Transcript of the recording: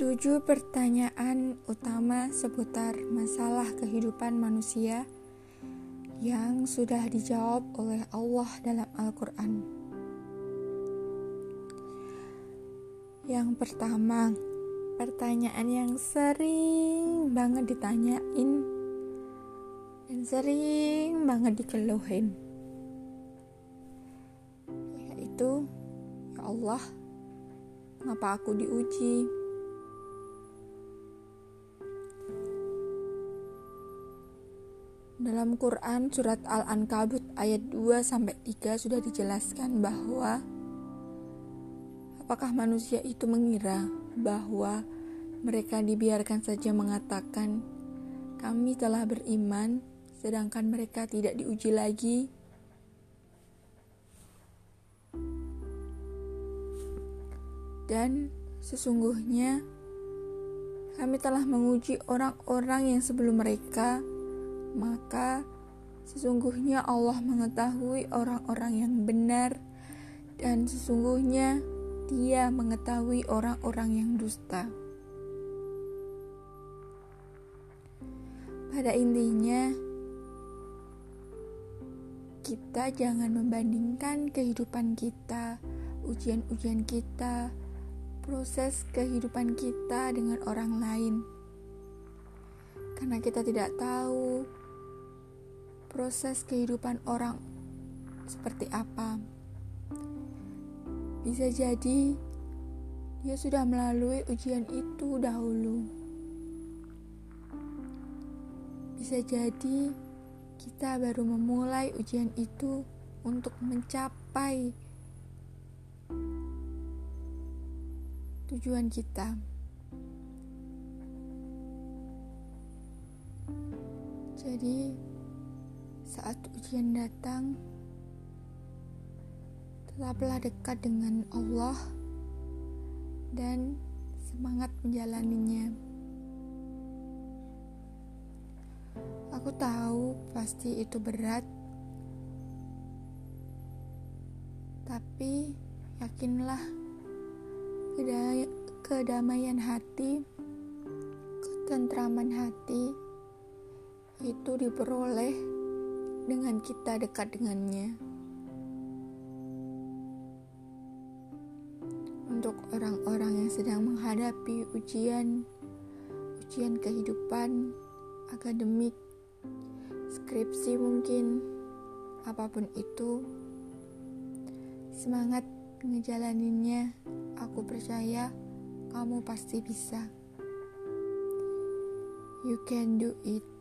Tujuh pertanyaan utama seputar masalah kehidupan manusia yang sudah dijawab oleh Allah dalam Al-Quran. Yang pertama, pertanyaan yang sering banget ditanyain dan sering banget dikeluhin, yaitu: "Ya Allah, mengapa aku diuji?" Dalam Quran surat Al-Ankabut ayat 2 sampai 3 sudah dijelaskan bahwa apakah manusia itu mengira bahwa mereka dibiarkan saja mengatakan kami telah beriman sedangkan mereka tidak diuji lagi. Dan sesungguhnya kami telah menguji orang-orang yang sebelum mereka maka sesungguhnya Allah mengetahui orang-orang yang benar dan sesungguhnya Dia mengetahui orang-orang yang dusta. Pada intinya, kita jangan membandingkan kehidupan kita, ujian-ujian kita, proses kehidupan kita dengan orang lain, karena kita tidak tahu proses kehidupan orang seperti apa. Bisa jadi dia sudah melalui ujian itu dahulu. Bisa jadi kita baru memulai ujian itu untuk mencapai tujuan kita. Jadi, saat ujian datang, tetaplah dekat dengan Allah dan semangat menjalaninya. Aku tahu pasti itu berat, tapi yakinlah kedamaian hati, ketentraman hati itu diperoleh dengan kita dekat dengannya. Untuk orang-orang yang sedang menghadapi ujian, ujian kehidupan, akademik, skripsi mungkin, apa pun itu, semangat ngejalaninnya. Aku percaya kamu pasti bisa. You can do it.